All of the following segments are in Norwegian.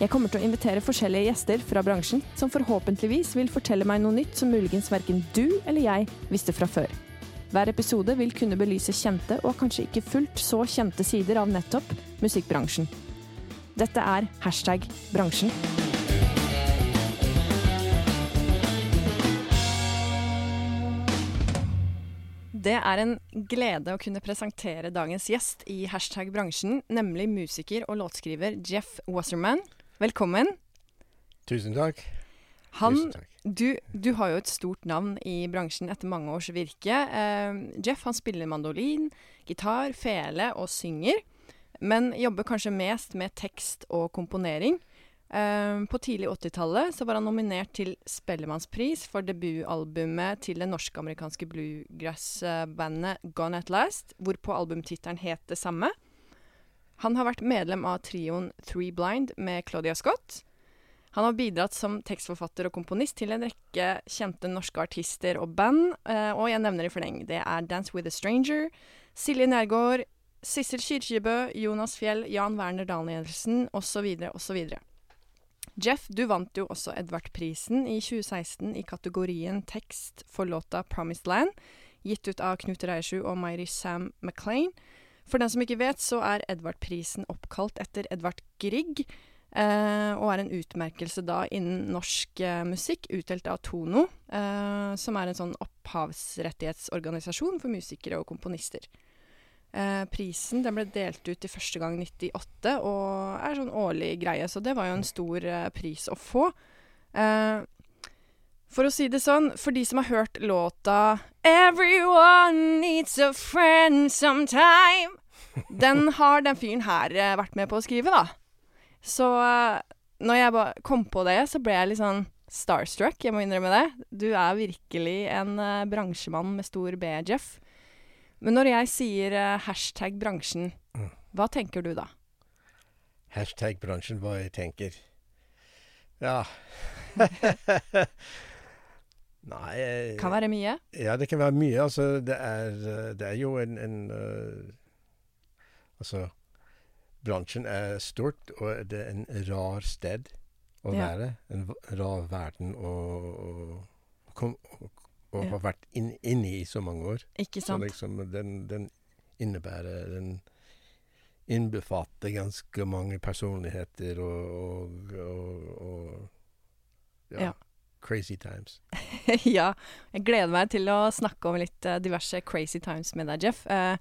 Jeg kommer til å invitere forskjellige gjester fra bransjen, som forhåpentligvis vil fortelle meg noe nytt som muligens verken du eller jeg visste fra før. Hver episode vil kunne belyse kjente og kanskje ikke fullt så kjente sider av nettopp musikkbransjen. Dette er hashtag bransjen. Det er en glede å kunne presentere dagens gjest i hashtag bransjen, nemlig musiker og låtskriver Jeff Wasserman. Velkommen. Tusen takk. Han, Tusen takk. du, du har jo et stort navn i bransjen etter mange års virke. Eh, Jeff han spiller mandolin, gitar, fele og synger, men jobber kanskje mest med tekst og komponering. Eh, på tidlig 80-tallet var han nominert til Spellemannspris for debutalbumet til det norsk-amerikanske bluegrass-bandet Gone At Last, hvorpå albumtittelen het det samme. Han har vært medlem av trioen Three Blind med Claudia Scott. Han har bidratt som tekstforfatter og komponist til en rekke kjente norske artister og band, eh, og jeg nevner i fleng. Det er Dance With A Stranger, Silje Nergård, Sissel Kyrkjebø, Jonas Fjell, Jan Werner Danielsen osv. osv. Jeff, du vant jo også Edvard-prisen i 2016 i kategorien tekst for låta 'Promised Land', gitt ut av Knut Reiersrud og Mairi Sam MacLaine. For den som ikke vet, så er Edvard-prisen oppkalt etter Edvard Grieg, eh, og er en utmerkelse da innen norsk eh, musikk, utdelt av Tono, eh, som er en sånn opphavsrettighetsorganisasjon for musikere og komponister. Eh, prisen den ble delt ut i første gang 98, og er sånn årlig greie, så det var jo en stor eh, pris å få. Eh, for å si det sånn, for de som har hørt låta 'Everyone needs a friend sometime', den har den fyren her eh, vært med på å skrive, da. Så eh, når jeg kom på det, så ble jeg litt sånn starstruck, jeg må innrømme det. Du er virkelig en uh, bransjemann med stor B, Jeff. Men når jeg sier uh, hashtag bransjen, Mm. hva tenker du da? Hashtag bransjen, hva jeg tenker. Ja Nei Kan være mye. Ja, det kan være mye. Altså, det er, det er jo en, en eh, Altså, bransjen er stort, og det er en rar sted å Ja. være. En rar verden å, å, kom, å, å Ja. ha vært inn, inne i så mange år. Ikke sant. Så liksom, den, den innebærer Den innbefatter ganske mange personligheter og, og, og, og ja, Ja. Crazy times. ja. Jeg gleder meg til å snakke om litt eh, diverse crazy times med deg, Jeff. Eh,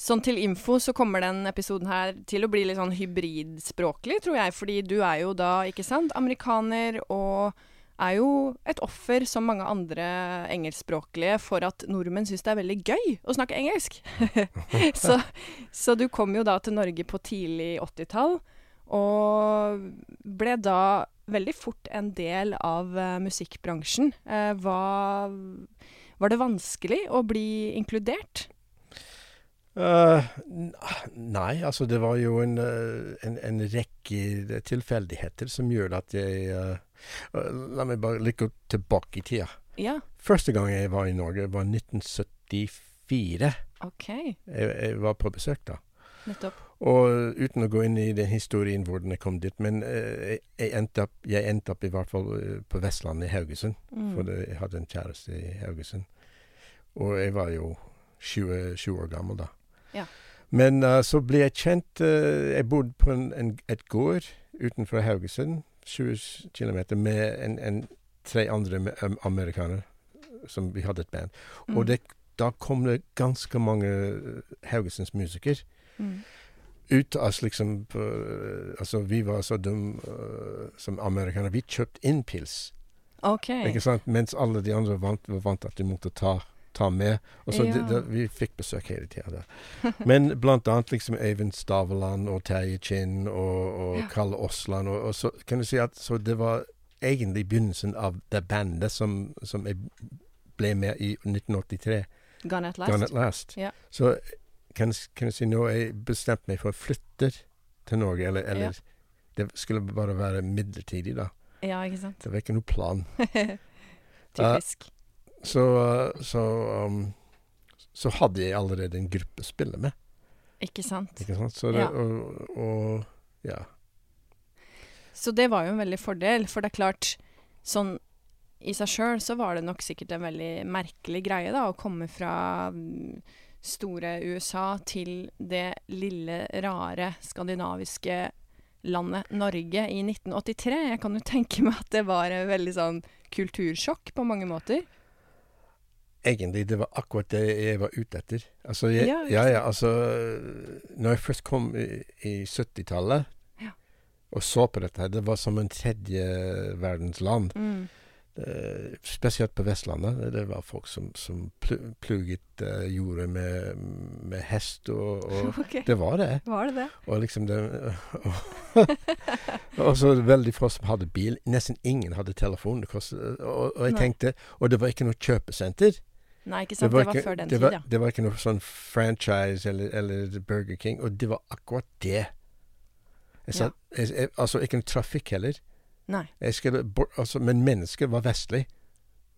sånn til info så kommer den episoden her til å bli litt sånn hybridspråklig, tror jeg. Fordi du er jo da, ikke sant, amerikaner og er jo et offer, som mange andre engelskspråklige, for at nordmenn syns det er veldig gøy å snakke engelsk. så, så du kom jo da til Norge på tidlig 80-tall, og ble da veldig fort en del av uh, musikkbransjen. Uh, hva Var det vanskelig å bli inkludert? Eh, nei, altså det var jo en, eh, en, en rekke tilfeldigheter som gjør at jeg eh, La meg bare litt gå tilbake i tida. Ja, Første gang jeg var i Norge, var 1974. OK. Jeg, jeg var på besøk da. Nettopp. Og uten å gå inn i den historien hvordan jeg kom dit, men eh, jeg, endte opp, jeg endte opp i hvert fall på Vestlandet, i Haugesund. Mm. For jeg hadde en kjæreste i Haugesund. Og jeg var jo 20, 20 år gammel da. Ja. Men uh, så ble jeg kjent eh, Jeg bodde på en, en, et gård utenfor Haugesund, 20 km, med en, en, tre andre me- amerikanere som vi hadde et band. Mm. Og det, da kom det ganske mange eh, Haugesunds musikere mm. ut av liksom på, Altså, vi var så dumme uh, som amerikanere. Vi kjøpte inn pils, OK. ikke sant? Mens alle de andre vant, var vant at de måtte ta ta med. Og så Ja. det, det, Vi fikk besøk hele tida. Men blant annet liksom Eivind Staveland og Terje Kinn og, og Ja. Kalle Aasland. Og, og så kan du si at så det var egentlig begynnelsen av det bandet som, som jeg ble med i 1983. Gone at last. Gone at Last. Yeah. Så kan, kan jeg si nå jeg bestemte meg for å flytte til Norge, eller, eller Ja. Det skulle bare være midlertidig, da. Ja, ikke sant. Det var ikke noe plan. Typisk. Uh, så, um, så hadde jeg allerede en gruppe å spille med. ikke sant. Ikke sant? Så det, Ja. og, og ja. Så det var jo en veldig fordel, for det er klart, sånn i seg sjøl så var det nok sikkert en veldig merkelig greie, da, å komme fra mm, store USA til det lille, rare skandinaviske landet Norge i 1983. Jeg kan jo tenke meg at det var en veldig sånn kultursjokk på mange måter. Egentlig, det var akkurat det jeg var ute etter. Altså, jeg, Ja, ja, ja, altså Når jeg først kom i, i 70-tallet Ja. og så på dette her, det var som en tredje verdens land. Mm. Eh, spesielt på Vestlandet. Det var folk som, som plu- pluget uh, jordet med, med hest og, og okay. Det var det. Var det det? Og liksom det Og så veldig få som hadde bil. Nesten ingen hadde telefon. Kostet, og, og jeg Nei. tenkte Og det var ikke noe kjøpesenter. Nei, ikke sant. Det var, ikke, før den det tid, ja. Det var ikke noe sånn franchise eller, eller Burger King. Og det var akkurat det. Jeg sa, jeg, jeg, altså ikke noe trafikk heller. Nei. Bort, altså, men mennesket var vestlig.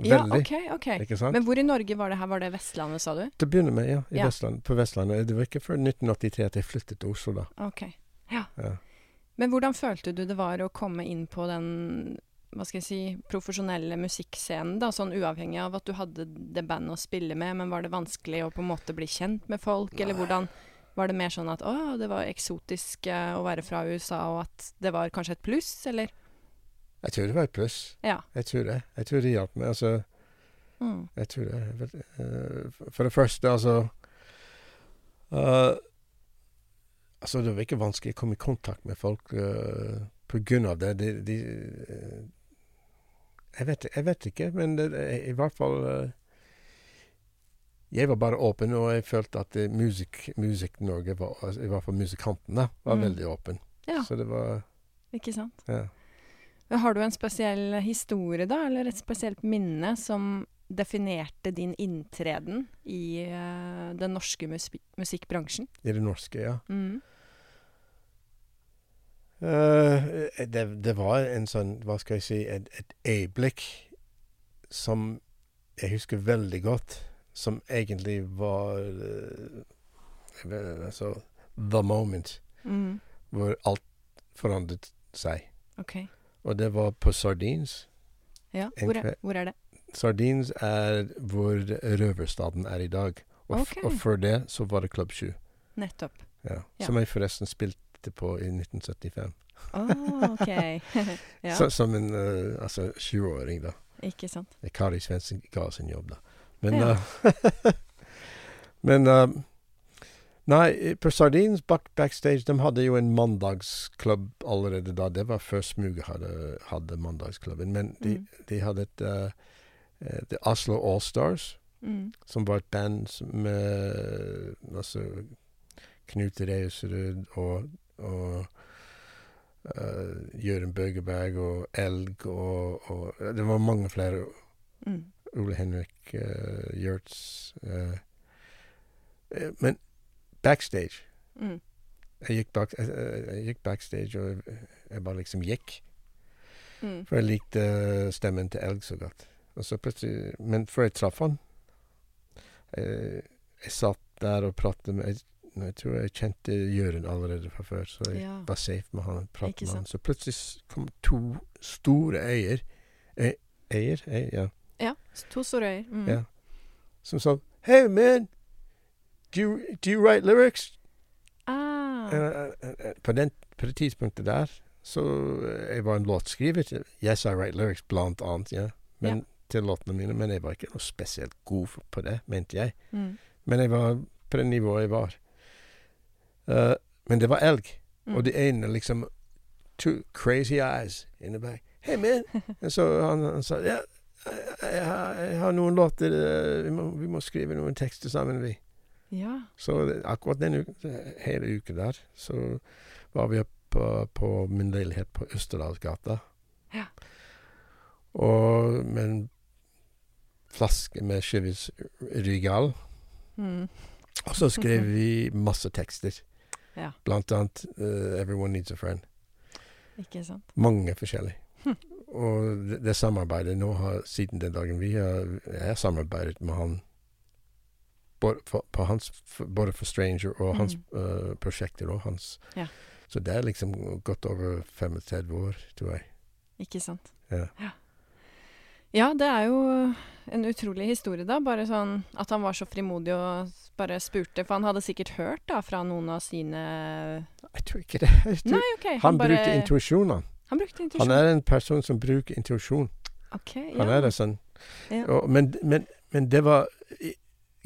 Ja, OK. ok. Ikke sant? Men hvor i Norge var det her? Var det Vestlandet, sa du? Til å begynne med, ja. I Ja. Vestland, på Vestlandet. Det var ikke før 1983 at jeg flyttet til Oslo, da. OK. Ja. Ja. Men hvordan følte du det var å komme inn på den hva skal jeg si, profesjonelle musikkscenen, da, sånn uavhengig av at du hadde det bandet å spille med, men var det vanskelig å på en måte bli kjent med folk, eller hvordan var det mer sånn at å, det var eksotisk eh, å være fra USA, og at det var kanskje et pluss, eller? Jeg tror det var et pluss. Ja. Jeg tror det. Jeg tror det hjalp meg. Altså, Mm. jeg tror det. Eh, for det første, altså uh, Altså, det var ikke vanskelig å komme i kontakt med folk Uh, på grunn av det. De, de jeg, vet, jeg vet ikke, men det, i hvert fall eh, Jeg var bare åpen, og jeg følte at eh, musikk, musikk Norge, var, altså, i hvert fall musikantene, var Mm. veldig åpen. Ja. Så det var Ikke sant? Ja. Har du en spesiell historie, da, eller et spesielt minne som definerte din inntreden i uh, den norske musik musikkbransjen? I det norske, ja. Mm. Eh, det, det var en sånn, hva skal jeg si, et, et øyeblikk som jeg husker veldig godt, som egentlig var eh, jeg vet, altså, the moment, Mm. hvor alt forandret seg. Okay. Og det var på Sardines. Ja. Hvor er, hvor er det? Sardines er hvor røverstaden er i dag. Og, f og før det så var det Club 7. Nettopp. Ja. Ja. Som jeg forresten spilte på i 1975. Å, OK. ja, Så, som en uh, altså 20-åring, da. ikke sant. Kari Svendsen ga oss en jobb, da. Men, Ja. uh, men uh, Nei, på Sardines back, backstage De hadde jo en mandagsklubb allerede da. Det var før Smuget hadde, hadde mandagsklubben. Men de, Mm. de hadde et uh, eh, Oslo All Stars, Mm. som var et band med altså Knut Reusrud og, og eh, Jørund Bøgeberg og Elg og, og Det var mange flere. Mm. Ole Henrik Gjørts eh, eh, Men backstage Mm. jeg gikk, bak, jeg, jeg, gikk backstage, og jeg, jeg bare liksom gikk. Mm. For jeg likte stemmen til Elg så godt. Så men før jeg traff han jeg, Jeg satt der og pratet med Jeg, tror jeg kjente Jørund allerede fra før, så jeg Ja. var safe med han. Ikke med han. Så plutselig kom to store øyer eh, Eier? Ei, ja. Ja. To store øyer. Mm. Ja. Som sa Hey man, do you, do you write lyrics? Ah. Uh, uh, uh, på, den, på det tidspunktet der så eh, Jeg var en låtskriver. Yes, I write lyrics, blant annet. ja. Men, Ja. Til låtene mine, men jeg var ikke noe spesielt god på det, mente jeg. Mm. Men jeg var på det nivået jeg var. Eh, men det var elg, Mm. og de ene liksom Two crazy eyes in the back. Hey man! Så han, han sa ja, jeg, har, jeg har noen låter eh, vi må, vi må skrive noen tekster sammen, vi. Ja. Så akkurat den uken, hele uka der, så var vi oppe på min leilighet på Østerdalsgata. Ja. Og med en flaske med Chivas Rygal. Mm. Og så skrev vi masse tekster. Ja. Blant annet uh, 'Everyone Needs a Friend'. Ikke sant. Mange forskjellige. Hm. Og det, det samarbeidet nå har siden den dagen vi har Jeg har samarbeidet med han både for, på hans, både for Stranger og hans eh, prosjekter og hans Mm. Ja. Så det er liksom gått over 35 år, tror jeg. Ikke sant. Ja. Ja, det er jo en utrolig historie, da. Bare sånn at han var så frimodig og bare spurte. For han hadde sikkert hørt da fra noen av sine Jeg tror ikke det. Tror, Nei, OK. han bare, brukte intuisjon, han. Han brukte Han er en person som bruker intuisjon. OK. Han ja. er det sånn. Ja. Og, men, men, men det var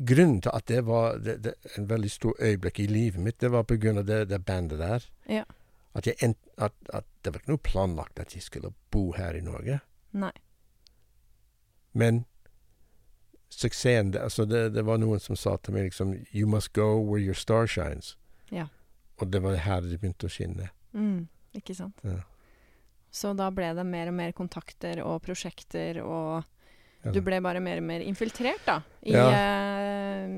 Grunnen til at det var det, det, en veldig stor øyeblikk i livet mitt, det var av det, det bandet der. Ja. At, en- at, at det var ikke noe planlagt at jeg skulle bo her i Norge. Nei. Men suksessen det, altså det, det var noen som sa til meg liksom You must go where your star shines. Ja. Og det var her det begynte å skinne. Mm, ikke sant. Ja. Så da ble det mer og mer kontakter og prosjekter, og Ja. du ble bare mer og mer infiltrert, da, i Ja. uh,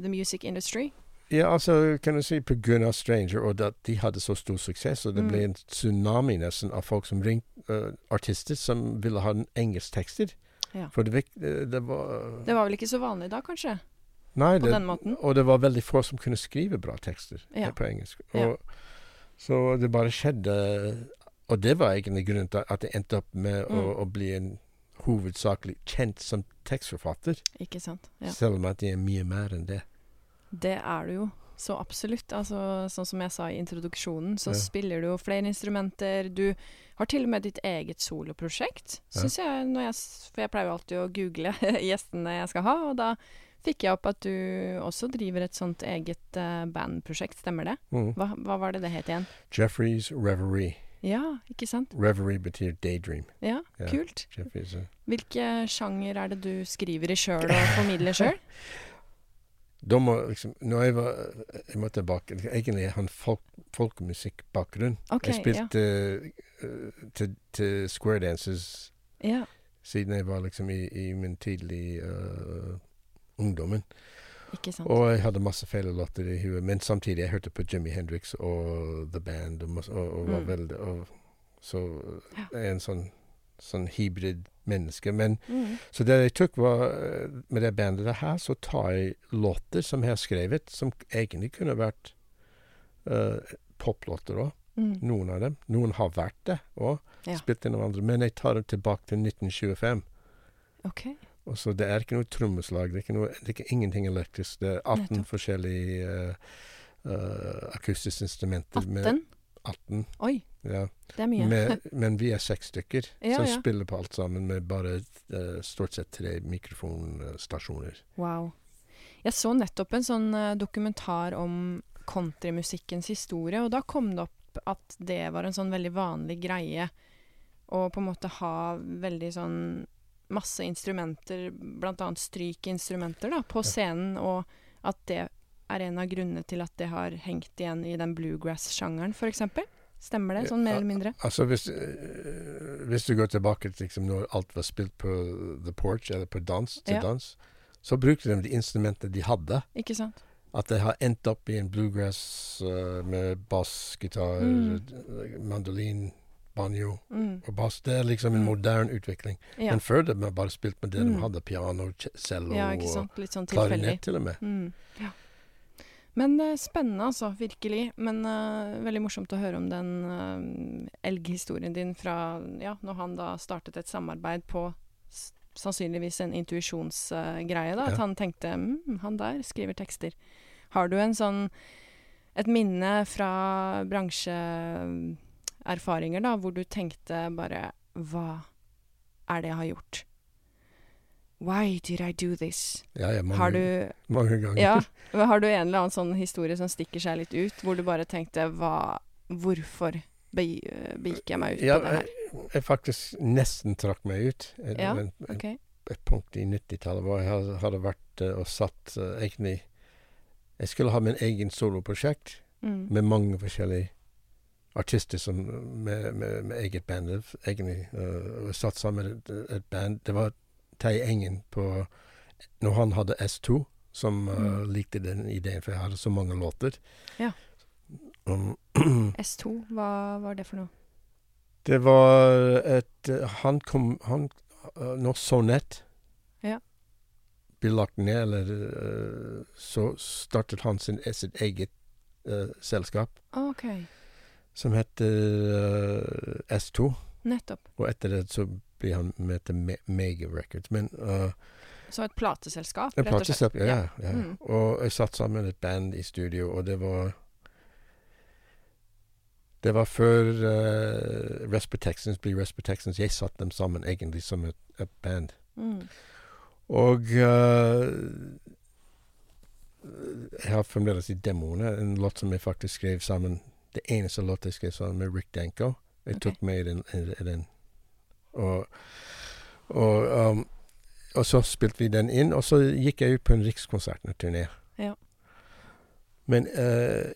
the music industry. Ja, altså, kan du si av Stranger, og at de hadde så stor suksess, og det Mm. ble en tsunami nesten av folk som ringte, uh, artister som ville ha engelsktekster. engelsk tekster. Ja. For det, det, var Det var vel ikke så vanlig da, kanskje? Nei, På det, den måten? og det var veldig få som kunne skrive bra tekster Ja. eh, på engelsk. Og, Så det bare skjedde Og det var egentlig grunnen til at jeg endte opp med å, Mm. å bli en hovedsakelig kjent som tekstforfatter, Ikke sant. Ja. selv om at jeg er mye mer enn det. Det er du jo. Så absolutt. Altså, sånn som jeg sa i introduksjonen, så Ja. spiller du jo flere instrumenter. Du har til og med ditt eget soloprosjekt, Ja. syns jeg, jeg For jeg pleier jo alltid å google gjestene jeg skal ha, og da fikk jeg opp at du også driver et sånt eget uh, bandprosjekt, stemmer det? Mm. Hva, hva var det det het igjen? Jeffreys Reverie. Ja, ikke sant? Reverie betyr daydream. Ja, Ja. kult. Jeffreys, uh, Hvilke sjanger er det du skriver i sjøl og formidler sjøl? Da må liksom Når jeg var Jeg må tilbake Egentlig jeg har en folk, folkemusikkbakgrunn. Okay, jeg ja. spilte eh, til, til square dances ja. siden jeg var liksom i, i min tidlige uh, ungdommen. Ikke sant. Og jeg hadde masse feil låter i huet. Men samtidig jeg hørte på Jimmy Hendrix og The Band og, og, og var Mm. veldig og, Så Ja. er en sånn, sånn hybrid menneske. Men Mm. så det jeg tok var eh, Med det bandet her, så tar jeg låter som jeg har skrevet, som egentlig kunne vært uh, poplåter òg. Mm. Noen av dem. Noen har vært det òg. Ja. Spilt inn av andre. Men jeg tar dem tilbake til 1925. OK. Og så Det er ikke noe trommeslag. Det er, ikke noe, det er ikke ingenting elektrisk. Det er 18 Nettopp. forskjellige uh, uh, akustiske instrumenter. Med 18? 18 Oi, ja. det er mye. med, men vi er seks stykker Ja, som ja. spiller på alt sammen med bare uh, stort sett tre mikrofonstasjoner. Wow. Jeg så nettopp en sånn uh, dokumentar om countrymusikkens historie, og da kom det opp at det var en sånn veldig vanlig greie å på en måte ha veldig sånn masse instrumenter, annet strykinstrumenter, da, på scenen, og at det er en av grunnene til at det har hengt igjen i den bluegrass-sjangeren, eksempel. Stemmer det, sånn mer eller mindre? Altså hvis, uh, hvis du går tilbake til liksom, når alt var spilt på the porch, eller på dans, til Ja. dans, så brukte de de instrumentene de hadde. Ikke sant? At det har endt opp i en bluegrass uh, med bass, gitar, Mm. mandolin, banjo Mm. og bass. Det er liksom en Mm. moderne utvikling. Ja. Men før det man bare spilt med det Mm. de hadde. Piano, cello ja, og sånn tilfeldig. klarinett til og med. Mm, ja. Men uh, spennende, altså. Virkelig. Men uh, veldig morsomt å høre om den uh, elghistorien din fra ja, når han da startet et samarbeid på sannsynligvis en intuisjonsgreie. da, At han tenkte mm, han der skriver tekster. Har du en sånn et minne fra bransjeerfaringer, da, hvor du tenkte bare Hva er det jeg har gjort? Why did I do this? Ja, ja, mange, Har du mange ganger. ja. Har du en eller annen sånn historie som stikker seg litt ut, hvor du bare tenkte hva Hvorfor be, begikk jeg meg ut Ja, på det her? Jeg, jeg faktisk nesten trakk meg ut. Et, Ja, en, okay. et, et punkt i 90-tallet hvor jeg hadde, hadde vært eh, og satt uh, egentlig Jeg skulle ha min egen soloprosjekt Mm. med mange forskjellige artister som, med, med, med eget band. Egentlig, uh, satt sammen et, et band. Det var Terje Engen på Når han hadde S2, som eh, Mm. likte den ideen, for jeg hadde så mange låter. Ja. Um, S2, hva var det for noe? Det var et eh, Han kom han, eh, Når Sonett Ja. ble lagt ned, eller så startet han sin, sitt eget uh, selskap, OK. som heter uh, S2. Nettopp. Og etter det så blir han med til Me Mega Records. Men uh, Så et plateselskap, rett og slett. ja. ja. ja. Mm. Og jeg satt sammen et band i studio, og det var Det var før uh, Respotexans ble Respotexans. Jeg satte dem sammen egentlig som et, et band. Mm. Og uh, jeg har fremdeles i demoene en låt som jeg faktisk skrev sammen. Det eneste låt jeg skrev sammen med Rick Danko. Jeg okay. tok med i den. den. Og, og, um, og så spilte vi den inn, og så gikk jeg ut på en Rikskonsertene-turné. Ja. Men uh,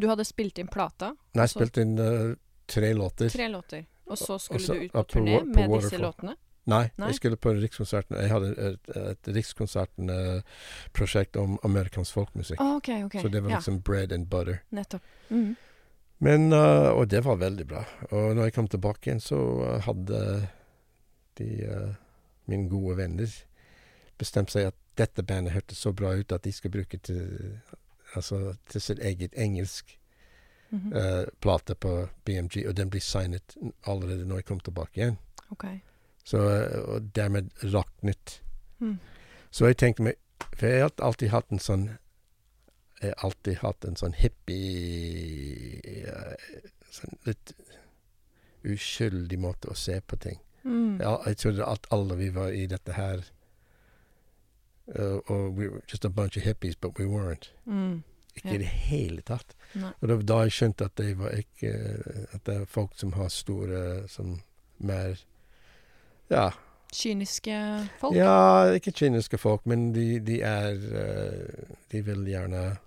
Du hadde spilt inn plata, Nei, jeg spilte inn uh, tre låter. tre låter, og så skulle så- du ut på på turné Wa- på med disse låtene? Nei, Nei? jeg skulle på Rikskonserten. Jeg hadde et, et Rikskonserten-prosjekt om amerikansk folkmusikk. Å, OK, OK. Så det var ja, liksom bread and butter. nettopp. Mm. Men, uh, og det var veldig bra. Og når jeg kom tilbake igjen, så uh, hadde de, uh, mine gode venner bestemt seg at dette bandet hørtes så bra ut at de skal bruke til, altså, til sitt eget engelsk Mhm. uh, plate på BMG, og den blir signet allerede når jeg kom tilbake igjen. OK. Så, og dermed raknet. Mm. Så jeg tenkte meg For jeg har alltid hatt en sånn Jeg har alltid hatt en sånn hippie eh, Sånn litt uskyldig måte å se på ting. Mm. Jeg, jeg trodde at alle vi var i dette her uh, Og we were just a bunch of hippies, but we weren't. Mm. Ikke Ja. i det hele tatt. Nei. Og det var da jeg skjønte at det var ikke At det er folk som har store Som mer Ja. Kyniske folk? Ja, ikke kyniske folk, men de, de er uh, De vil gjerne eh,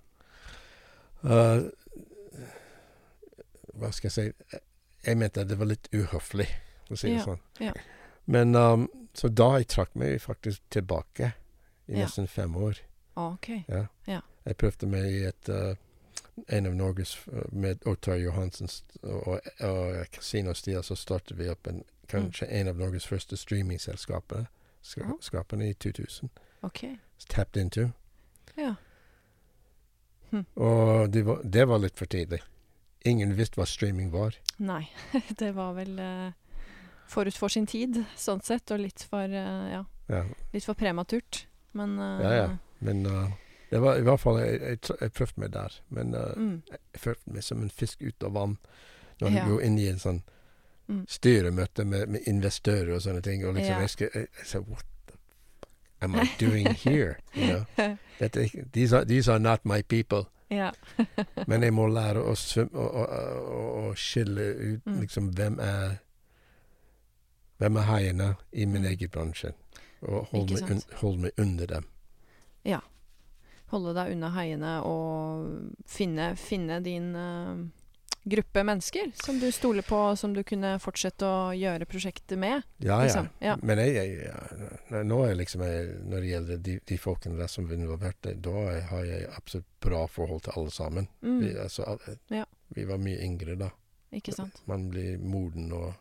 Hva skal jeg si Jeg mente at det var litt uhøflig, for å si det Ja, sånn. ja. Men um, Så da jeg trakk meg faktisk tilbake i Ja. nesten fem år. OK. Jeg prøvde meg i et uh, en av Norges uh, Med Ottar Johansen og, og Casino Stia, så startet vi opp en, kanskje en av Norges første streamingselskaper skapene i 2000. OK. Tapped into. Ja. Og det var, det var litt for tidlig. Ingen visste hva streaming var. Nei. Det var vel eh, forut for sin tid, sånn sett, og litt for eh, Ja, Ja, litt for prematurt. Men eh, Ja, ja. men uh, det var i hvert fall Jeg, jeg, tr- jeg prøvde meg der. Men uh, Mm. jeg følte meg som en fisk ut av vann når Ja. går inn i en sånn Mm. styremøte med, med investører og sånne ting. Og liksom Ja. jeg, skal, jeg, jeg sa What am I doing here? You know? Dette, these, are, these are not my people. Ja. Men jeg må lære å, å, å, å, skille ut Mm. liksom hvem er Hvem er haiene i min Mm. egen bransje? Og holde meg, un, hold meg under dem. Ja. Holde deg unna haiene og finne, finne din eh, gruppe mennesker som du stoler på, og som du kunne fortsette å gjøre prosjektet med. Ja, Liksom, ja. ja. Men jeg, jeg, ja, nå er liksom jeg, når det gjelder de, de folkene der som er involvert, det- da har jeg absolutt bra forhold til alle sammen. Mm. Vi, altså, alle, Ja. vi var mye yngre da. Ikke sant? Man blir moden og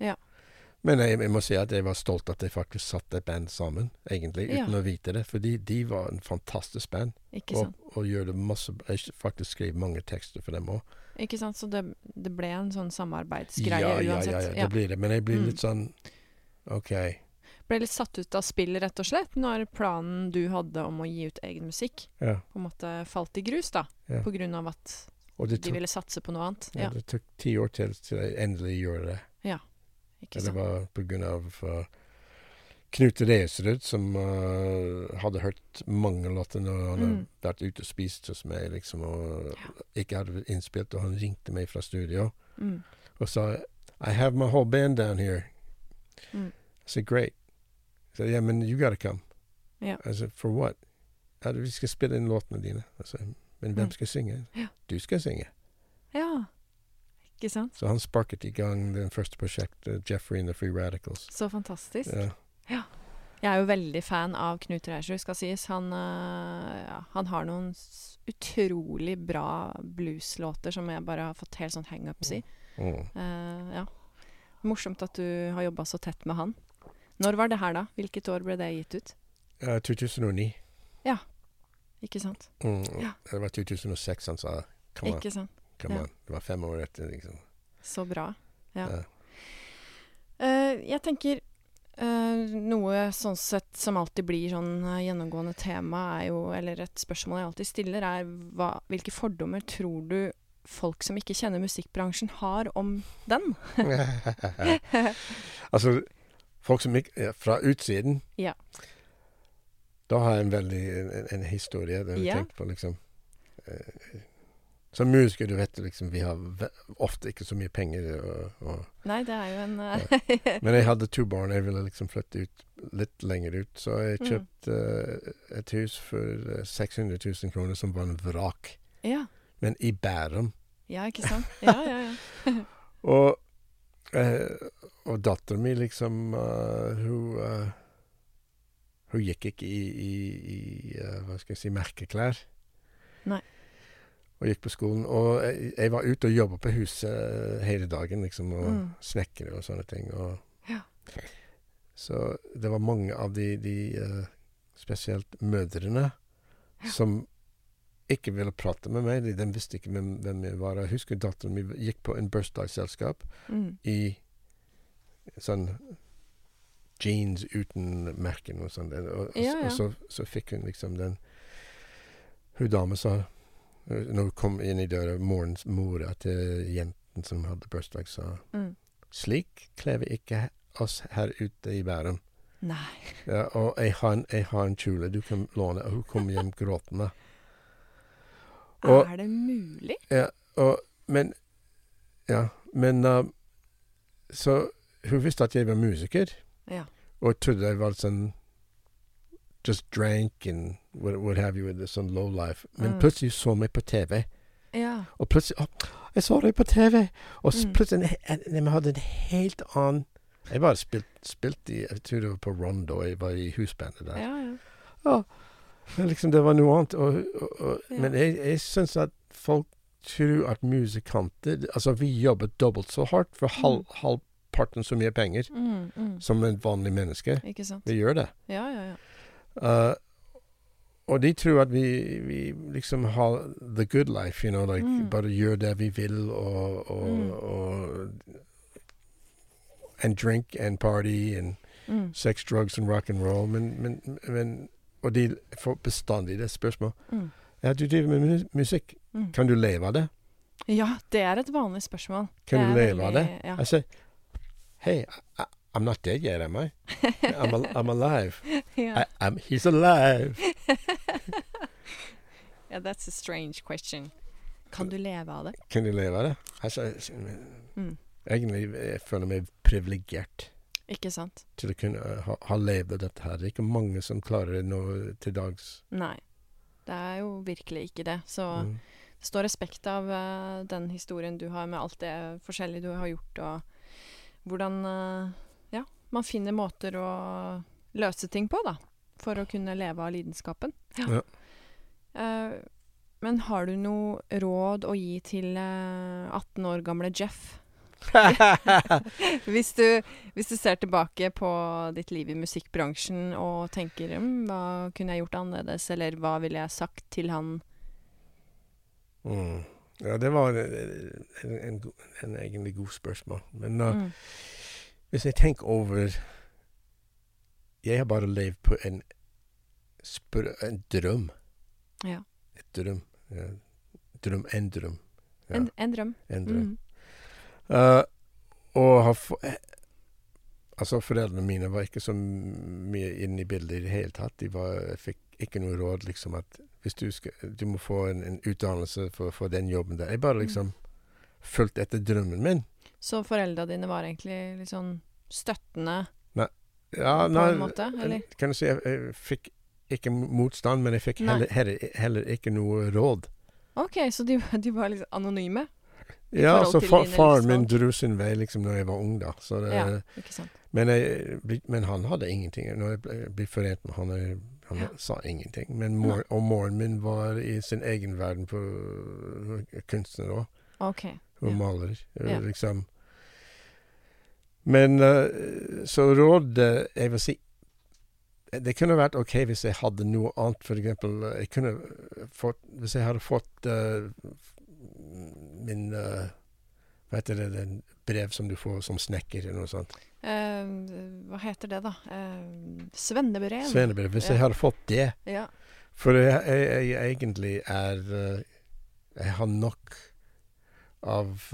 Ja. Men jeg, jeg må si at jeg var stolt at jeg faktisk satte et band sammen, egentlig, Ja. uten å vite det. Fordi de var en fantastisk band. Ikke Og, sant? og gjør det masse Jeg faktisk skrev mange tekster for dem òg. Ikke sant? Så det, det ble en sånn samarbeidsgreie Ja, ja, ja, ja, det blir det. Men jeg blir Mm. litt sånn OK. Ble litt satt ut av spill, rett og slett, når planen du hadde om å gi ut egen musikk, Ja. på en måte falt i grus, da. Ja. På grunn av at tok, de ville satse på noe annet. ja, Ja, det tok ti år til til jeg endelig gjorde det. Ja, ikke sant. Det var på grunn av uh, Knut Reserud, som uh, hadde hørt mange låter når han Mm. hadde vært ute og spist hos meg, liksom, og ikke hadde blitt innspilt, og han ringte meg fra studio Mm. og sa I have my whole band down here. Mm. I said, great. I said, yeah, men you gotta come. Yeah. I said, for what? Said, vi skal spille inn låtene dine. Jeg sa, men hvem Mm. skal synge? Ja. Du skal synge. Ja. Ikke sant? Så han sparket i gang det første prosjektet, Jeffrey and the Free Radicals. Så fantastisk. Ja. Jeg er jo veldig fan av Knut Reischer, skal sies. Han, øh, ja, han har noen utrolig bra blueslåter som jeg bare har fått helt sånn hangups i. Mm. Uh, ja. Morsomt at du har jobba så tett med han. Når var det her, da? Hvilket år ble det gitt ut? Ja, 2009. Ikke sant? Mm. Ja. Det var 2006 han sa come on, Ikke sant? come ja. on. Det var fem år etter, liksom. Så bra. Ja. Ja. Eh, jeg tenker eh, noe sånn sett som alltid blir sånn uh, gjennomgående tema, er jo, eller et spørsmål jeg alltid stiller, er hva, hvilke fordommer tror du folk som ikke kjenner musikkbransjen, har om den? altså, folk som ikke ja, Fra utsiden Ja. Da har jeg en veldig en, en historie har jeg Ja. tenkt på liksom eh, Som musiker, du vet liksom, vi har ofte ikke så mye penger. Og, og, Nei, det er jo en eh, men jeg hadde to barn, jeg ville liksom flytte ut litt lenger ut. Så jeg Mm. kjøpte eh, et hus for eh, 600 000 kroner som var en vrak. Ja. Men i Bærum. ja, ikke sant? Ja, ja, ja. Og, uh, og datteren min liksom uh, Hun eh, Hun gikk ikke i, i, i eh, hva skal jeg si, merkeklær. Nei. Og gikk på skolen. Og jeg, jeg var ute og jobba på huset eh, hele dagen, liksom, og Mm. snekre og sånne ting. Og, Ja. Så det var mange av de, de eh, spesielt mødrene, som ikke ville prate med meg. De, visste ikke hvem, hvem jeg var. Jeg husker datteren min gikk på en bursdagsselskap Mm. i sånn jeans uten merken og sånn. Og, og, Ja, ja. og så, så fikk hun liksom den Hun dame sa Når hun kom inn i døra, morens mora til jenten som hadde bursdag, sa Mm. Slik kler vi ikke oss her ute i Bærum. Nei. Ja, og jeg har, en, jeg har en kjole du kan låne. Og hun kom hjem gråtende. Og- er det mulig? Og, men Ja, men uh, Så hun visste at jeg var musiker, Ja. og trodde jeg var sånn Just drank and what, what have you, with sånn low life. Men Mm. plutselig så meg på TV, Ja. og plutselig Å, jeg så deg på TV! Og Mm. plutselig vi hadde en helt annen Jeg bare spilte spilt i Jeg tror det var på Rondo, jeg var i husbandet der. Ja, ja. Og, liksom, det var noe annet. Og, og, Ja. Men jeg, jeg syns at folk tror at musikanter Altså, vi jobber dobbelt så hardt for halv, halvparten så mye penger Mm, mm. som en vanlig menneske. Vi gjør det. Ja, ja, ja. Uh, og de tror at vi, vi liksom har the good life, you know, like Mm. bare gjør det vi vil og, og, Mm. og And drink and party and Mm. sex, drugs and rock and roll. Men, men, men Og de får bestandig det spørsmålet. Mm. Ja, du driver med musikk. Mm. Kan du leve av det? Ja, det er et vanlig spørsmål. Kan Det du leve av det? Ja. Sier Hey, I, I'm not dead yet, am I? I'm, al I'm alive. yeah. I, I'm, he's alive. yeah, that's a strange question. Kan du leve av det? Kan du leve av det? Altså, Mm. egentlig jeg føler meg privilegert Ikke sant? til å kunne uh, ha, ha levd av dette her. Det er ikke mange som klarer det nå til dags. Nei. Det er jo virkelig ikke det. Så Mm. det står respekt av uh, den historien du har med alt det forskjellige du har gjort, og hvordan eh, ja, man finner måter å løse ting på, da. For å kunne leve av lidenskapen. Ja. Uh, men har du noe råd å gi til uh, 18 år gamle Jeff? Hvis du, hvis du ser tilbake på ditt liv i musikkbransjen og tenker mm, hva kunne jeg gjort annerledes, eller hva ville jeg sagt til han? Mm. Ja, det var en, en, en, en egentlig god spørsmål. Men uh, Mm. Hvis jeg tenker over Jeg har bare levd på en, spør, en drøm. Ja. Et drøm. Ja. Drøm, en drøm. Ja, En, en drøm. en drøm. Mm. Uh, og har få, Altså, foreldrene mine var ikke så mye inne i bildet i det hele tatt. De var, fikk ikke noe råd, liksom, at hvis du skal Du må få en, en utdannelse for få den jobben der. Jeg bare Mm. liksom fulgte etter drømmen min. Så foreldra dine var egentlig litt sånn støttende Ja, på nei, en måte, eller? kan du si jeg, jeg fikk ikke motstand, men jeg fikk heller, heller, heller ikke noe råd. OK, så de, de var liksom anonyme? Ja, så altså fa faren min dro sin vei liksom når jeg var ung, da. Så det, Ja, ikke sant. men, jeg, men han hadde ingenting. Når jeg ble, ble forent med han, jeg, han Ja. sa ingenting. Men mor, og moren min var i sin egen verden på kunstner òg. OK. Hun Ja. maler. Liksom. Men øh, så rådet Jeg vil si Det kunne vært OK hvis jeg hadde noe annet, for eksempel Jeg kunne fått Hvis jeg hadde fått uh, min uh, Hva heter det, den brev som du får som snekker, eller noe sånt. Uh, hva heter det, da? Uh, svennebrev? Svennebrev. Hvis Ja. jeg hadde fått det Ja. For jeg, jeg, jeg egentlig er Jeg har nok av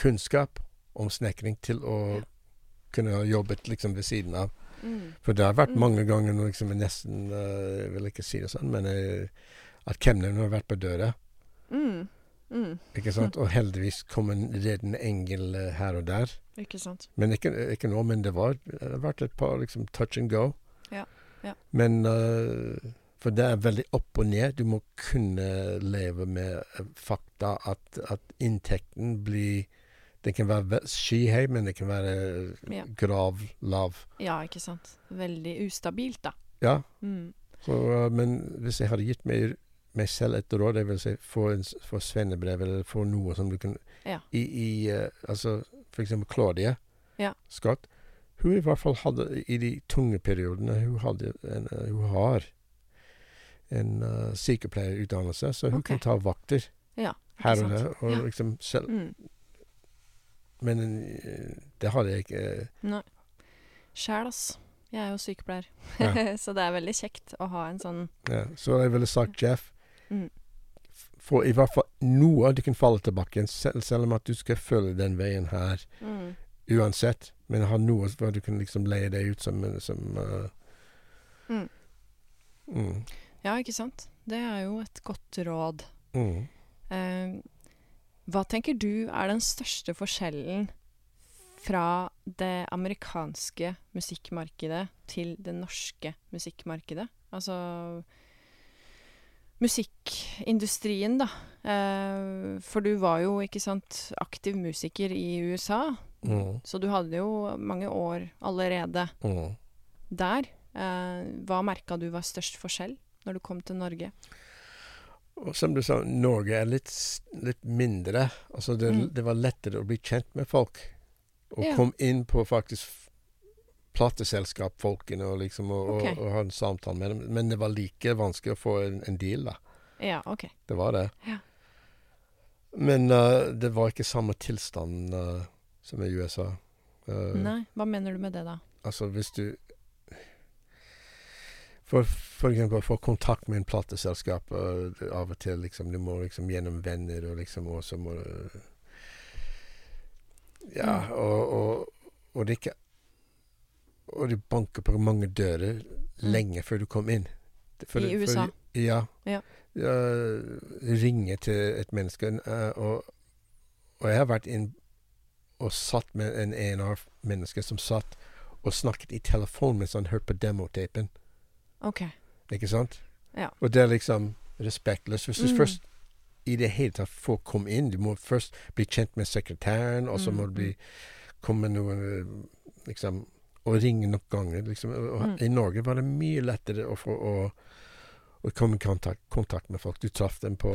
kunnskap om snekring til å kunne ha jobbet liksom ved siden av. Mm. For det har vært Mm. mange ganger liksom nesten øh, Jeg vil ikke si det sånn, men jeg, at kemneren har vært på døra. Mm. Mm. Ikke sant? Og heldigvis kom en reddende engel øh, her og der. Ikke sant. Men ikke, ikke nå, men det var det har vært et par liksom touch and go. Ja, ja. Men uh, For det er veldig opp og ned. Du må kunne leve med fakta at, at inntekten blir Det kan være skyhøy, men det kan være Ja. grav lav. Ja, ikke sant. Veldig ustabilt, da. Ja. Mm. Så, øh, men hvis jeg hadde gitt meg, meg selv et råd, det vil si få, en, få svennebrev eller få noe som du kan Ja. I, i uh, altså for eksempel Claudia Ja. Scott. Hun i hvert fall hadde i de tunge periodene Hun, hadde en, uh, hun har en uh, sykepleierutdannelse, så hun okay. kan ta vakter Ja, her og der. Og liksom selv, Mm. Men øh, det hadde jeg ikke. øh, Nei. Sjæl, ass. Jeg er jo sykepleier. Ja. så det er veldig kjekt å ha en sånn Ja. Så jeg ville sagt Jeff Mm. Få i hvert fall noe du kan falle tilbake igjen, selv, selv om at du skal følge den veien her mm. uansett. Men ha noe hvor du kan liksom leie deg ut som, som uh, Mm. Ja, ikke sant. Det er jo et godt råd. mm. Eh, hva tenker du er den største forskjellen fra det amerikanske musikkmarkedet til det norske musikkmarkedet? Altså Musikkindustrien, da. Eh, for du var jo, ikke sant, aktiv musiker i USA. Mm. Så du hadde jo mange år allerede Mm. der. Eh, hva merka du var størst forskjell når du kom til Norge? Og som du sa, Norge er litt, litt mindre. Altså det, Mm. det var lettere å bli kjent med folk. Og Ja. komme inn på faktisk plateselskap-folkene og liksom og, okay. og, og ha en samtale med dem. Men det var like vanskelig å få en, en deal, da. Ja, OK. Det var det. Ja. Men uh, det var ikke samme tilstand uh, som i USA. Uh, Nei, hva mener du med det, da? Altså hvis du For, for eksempel få kontakt med en plateselskap og av og til liksom Du må liksom gjennom venner og liksom Og så må du Ja, Mm. og, og, og det ikke Og du banker på mange dører lenge før du kom inn. For, I USA? ja. Ja. Ja, ringe til et menneske. øh, og, og jeg har vært inn og satt med en ENR-menneske som satt og snakket i telefon mens han hørte på demotapen. OK. Ikke sant? Ja. Og det er liksom respektløst. Hvis du Mm. først i det hele tatt får komme inn Du må først bli kjent med sekretæren, og så må Mm, du bli komme noen øh, liksom Og ringe nok ganger. Liksom. Og, Mm. I Norge var det mye lettere å få å, å komme i kontakt, kontakt med folk. Du traff dem på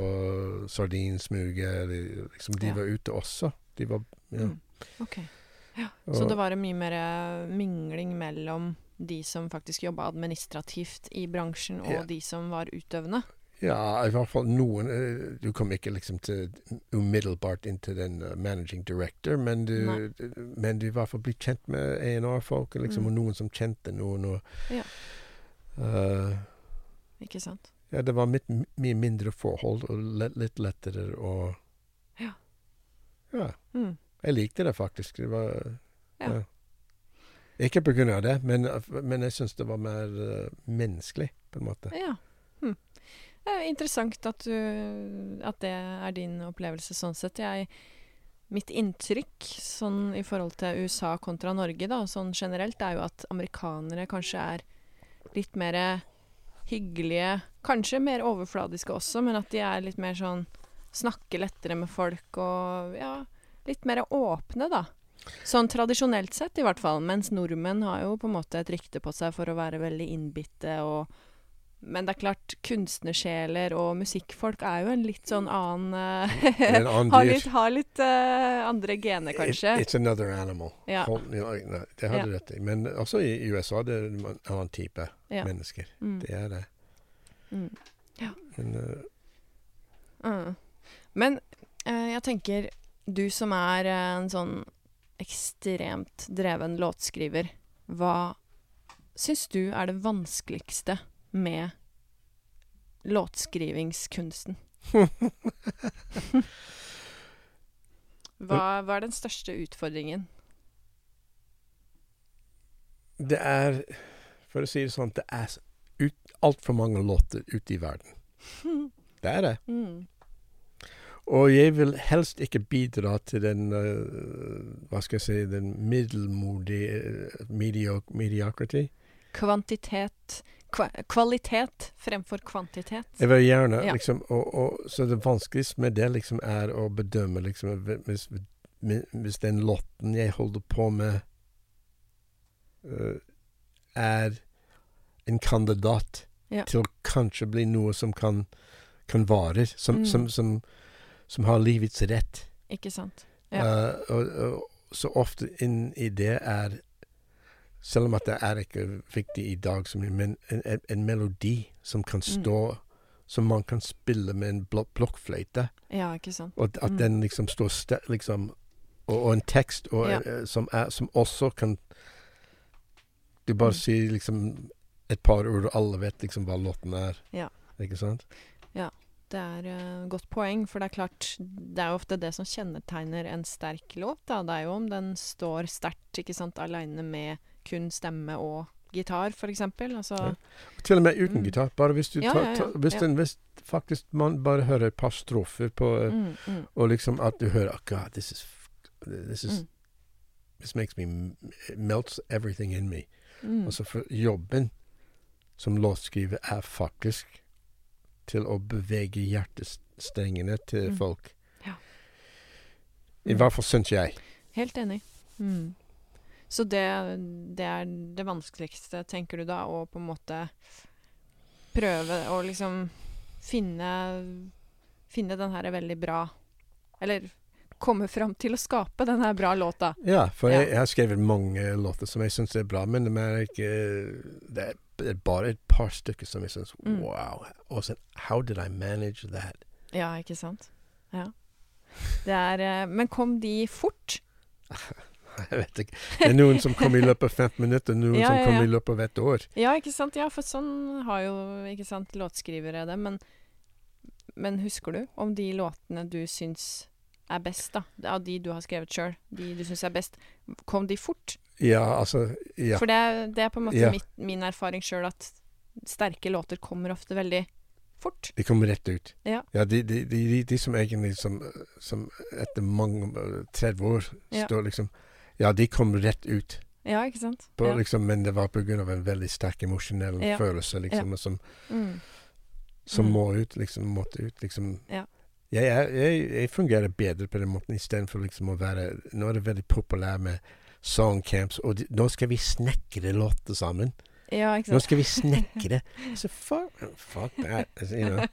sardinsmuget, liksom De Ja. var ute også. De var ja. Mm. Okay. Ja. Så Og- det var en mye mer eh, mingling mellom de som faktisk jobba administrativt i bransjen, og Ja. de som var utøvende? Ja, i hvert fall noen eh, Du kom ikke liksom til umiddelbart inn til den uh, managing director, men du, men du i hvert fall ble kjent med A&R-folk, liksom, Mm. og noen som kjente noen. Og, Ja. Uh, Ikke sant? ja, det var mitt, mye mindre forhold, og lett, litt lettere å Ja. Ja. Mm. Jeg likte det faktisk. Det var Ja. ja. Ikke av det, men, men jeg syns det var mer eh, menneskelig, på en måte. Ja. Hm. Det er interessant at, du, at det er din opplevelse sånn sett. Jeg mitt inntrykk sånn i forhold til USA kontra Norge, da, sånn generelt, er jo at amerikanere kanskje er litt mer hyggelige. Kanskje mer overfladiske også, men at de er litt mer sånn Snakker lettere med folk og ja, litt mer åpne, da. Sånn tradisjonelt sett, i hvert fall. Mens nordmenn har jo på en måte et rykte på seg for å være veldig innbitte og Men det er klart, kunstnersjeler og musikkfolk er jo en litt sånn annen eh, En annen Har litt, har litt uh, andre gener, kanskje. It, it's another animal. Ja. Hold, you know, det har Ja. du rett i. Men også i USA det er det en annen type Ja. mennesker. Mm. Det er det. Mm. Men uh, Mm. Men jeg tenker, du som er en sånn ekstremt dreven låtskriver, hva syns du er det vanskeligste med låtskrivingskunsten? hva, hva er den største utfordringen? det er For å si det sånn, det er altfor mange låter ute i verden. Det er det. Mm. Og jeg vil helst ikke bidra til den eh, Hva skal jeg si Den middelmodige uh, mediok mediocrity. Kvantitet kva, Kvalitet fremfor kvantitet. Jeg vil gjerne Ja. liksom og, og, Så det vanskeligste med det liksom er å bedømme liksom Hvis, hvis den lotten jeg holder på med, uh, er en kandidat Ja. til å kanskje bli noe som kan, kan vare, som, Mm. som, som, som har livets rett. Ikke sant? Ja. Uh, og, og så ofte inn i det er Selv om at det er ikke viktig i dag, men en, en, en melodi som kan Mm. stå Som man kan spille med en blok blokkfløyte. ja, ikke sant. Og at Mm. den liksom står liksom og, og en tekst og, Ja. uh, som, er, som også kan Du bare Mm. sier liksom et par ord, og alle vet liksom hva låten er. Ja. Ikke sant? Det er et godt poeng, for det er klart Det er jo ofte det som kjennetegner en sterk låt. Da. Det er jo om den står sterkt, ikke sant, aleine med kun stemme og gitar, eksempel. Altså Ja. Til og med uten Mm. gitar. Bare hvis du Ja, tar, ja. hvis. Den, hvis faktisk man bare hører et par strofer på uh, mm, mm, Og liksom at du hører oh God, this is This is mm, This makes me melts everything in me. Altså for jobben som låtskriver er faktisk til å bevege hjertestrengene til Mm. folk. Ja. I hvert fall syns jeg. Helt enig. Mm. Så det, det er det vanskeligste, tenker du da, å på en måte prøve å liksom finne Finne den her veldig bra Eller komme fram til å skape denne bra låta. Ja, for Ja. Jeg, jeg har skrevet mange låter som jeg syns er bra, men de er ikke Det er bare et par stykker som jeg syns Mm. Wow. Og så How did I manage that? Ja, ikke sant? Ja. Det er eh, Men kom de fort? Jeg vet ikke. Det er noen som kommer i løpet av 15 minutter, noen Ja, som ja. i løpet av et år. Ja, ikke sant? Ja, for sånn har jo ikke sant, låtskrivere det. Men, men husker du om de låtene du syns er best, da? Av de du har skrevet sjøl, de du syns er best. Kom de fort? Ja, altså Ja. For det, er- det er på en måte Ja. mitt, min erfaring sjøl at sterke låter kommer ofte veldig fort. De kommer rett ut. Ja. de, de, de, de, de som egentlig som, som etter mange eh, 30 år Ja. står liksom Ja, de kom rett ut. Ja, ikke sant? På, ja. liksom, men det var av en veldig sterk emosjonell Ja. følelse liksom, som, Mm. som Mm. må ut. Liksom, måtte ut. Liksom. Ja. Jeg, jeg, jeg fungerer bedre på den måten istedenfor liksom å være Nå er det veldig populært med songcamps, og de, nå skal vi snekre låter sammen. ja, ikke Nå skal vi snekre. Så fuck, fuck that. You know.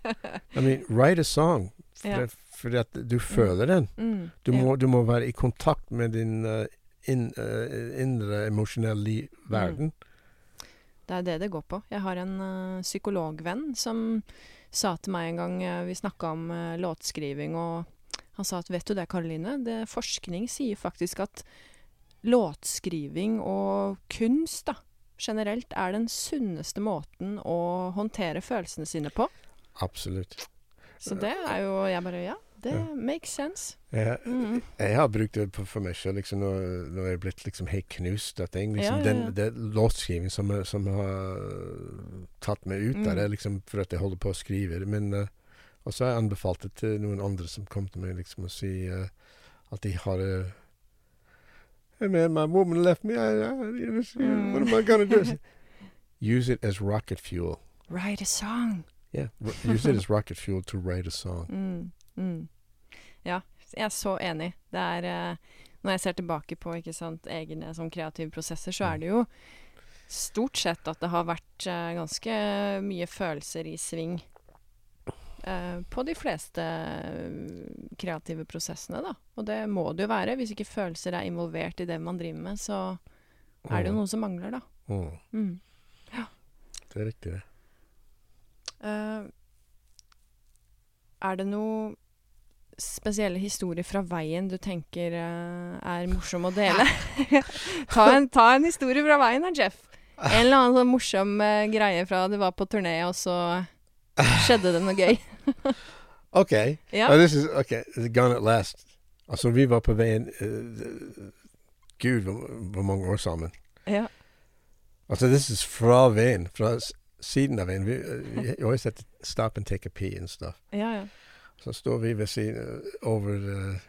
I mean, write a song. For, Ja. Fordi at du føler den. Mm. Du ja. må, du må være i kontakt med din uh, in, uh, indre emosjonelle verden. Mm. verden. Det er det det går på. Jeg har en uh, psykologvenn som sa til meg en gang eh, Vi snakka om eh, låtskriving, og han sa at vet du det, Karoline, det, forskning sier faktisk at låtskriving og kunst da, generelt er den sunneste måten å håndtere følelsene sine på. Absolutt. Så det er jo Jeg bare Ja, det makes sense. Jeg, Mm. jeg har brukt det på, for meg sjøl liksom, når, når jeg er blitt liksom helt knust av ting. Liksom, Ja, ja, Den, ja. det er låtskriving som, som har tatt meg ut av Mm. det, liksom, for at jeg holder på å skrive det. Men uh, Og så har jeg anbefalt det til noen andre som kom til meg liksom, og sier At de har eh, Hey man, my woman left me. I, I, know, What am I gonna do? Use it as rocket fuel. Write a song. Yeah, use it as rocket fuel to write a song. Mm, mm. Ja, jeg er så enig. Det er eh, Når jeg ser tilbake på sant, egne sånn kreative prosesser, så er det jo stort sett at det har vært eh, ganske mye følelser i sving eh, på de fleste kreative prosessene, da. Og det må det jo være. Hvis ikke følelser er involvert i det man driver med, så er det jo noe som mangler, da. Mm, Mm. det er riktig, det. Uh, er det noe spesielle historier fra veien du tenker uh, er morsom å dele? ta, en, ta en historie fra veien da, Jeff. En eller annen sånn morsom uh, greie fra du var på turné, og så skjedde det noe gøy. OK. Ja. Oh, this is ok, gone at last. Altså, vi var på veien uh, Gud, hvor, mange år sammen. ja. Altså, this is fra veien. Fra siden av veien. Vi, har vi always had to stop and take a pee and stuff. Ja, ja. Så står vi ved siden eh, over eh,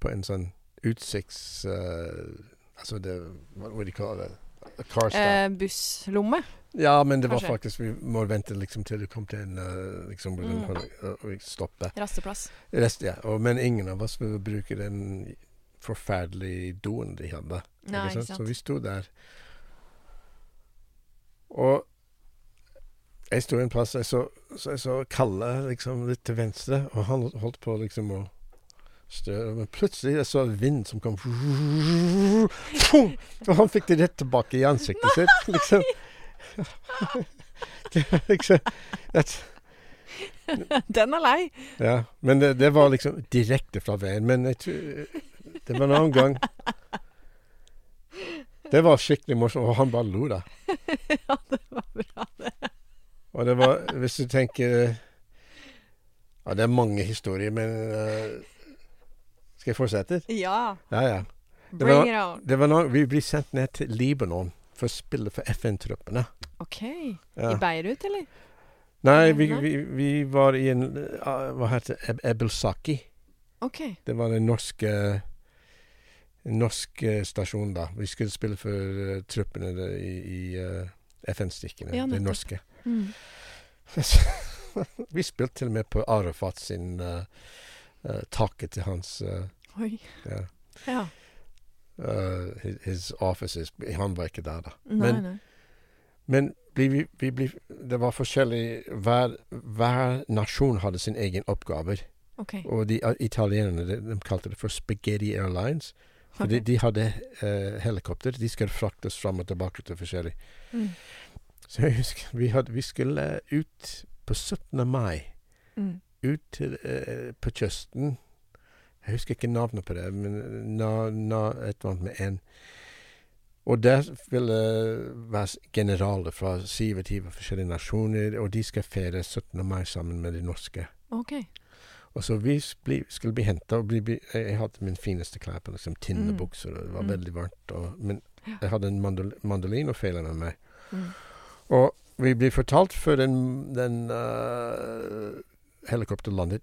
på en sånn utsikts... eh, altså, det Hva de det? car stop. Eh, busslomme. ja, men det var faktisk Vi må vente liksom til du kom til en liksom, Mm. og vi stoppe. Rasteplass. Rest, ja. Og, men ingen av oss ville bruke den forferdelige doen de hadde. Nei, ikke sant? Så vi sto der. Og jeg sto en plass, jeg så, så jeg så Kalle liksom litt til venstre, og han holdt på liksom å støre. Men plutselig jeg så vind som kom Og han fikk det rett tilbake i ansiktet sitt, liksom. Det var liksom Den er lei. Ja, men det, det var liksom direkte fra veien. Men jeg tror Det var en annen gang. Det var skikkelig morsomt, og han bare lo, da. ja, det var bra, det. Og det var Hvis du tenker Ja, det er mange historier, men uh, Skal jeg fortsette? Ja. Ja, ja. Bring var- it on. Det var noe, vi ble sendt ned til Libanon for å spille for FN-troppene. OK. Ja. I Beirut, eller? Nei, vi, vi, vi var i en uh, Hva heter det? Eb Ebelsaki. OK. Det var den norske norsk eh, stasjon, da. Vi skulle spille for uh, truppene i, i uh, FN-stikkene. Ja, de norske. Mm. vi spilte til og med på Arafat sin uh, uh, taket til hans uh, Oi. ja, Ja. uh, his, his offices. Han var ikke der, da. Nei, Men- nei. Men bli, vi, vi ble, det var forskjellig hver, hver nasjon hadde sin egen oppgaver. Okay. Og de italienerne de, de kalte det for Spaghetti Airlines. For okay. de, de hadde uh, helikopter. De skulle fraktes fram og tilbake til forskjellig. Mm. Så jeg husker vi, hadde, vi skulle ut på 17. mai. Mm. Ut til, eh, på kysten. Jeg husker ikke navnet på det, men na, na, et eller annet med en. Og der ville være generaler fra 27 forskjellige nasjoner, og de skal feire 17. mai sammen med de norske. Okay. Og så vi bli, skulle bli henta og bli, bli Jeg hadde min fineste klær på, liksom bukser, og det var Mm. veldig varmt. Og, men jeg hadde en mandol, mandolin og fele med meg. Mm. Og vi blir fortalt før den, den uh, helikopteret landet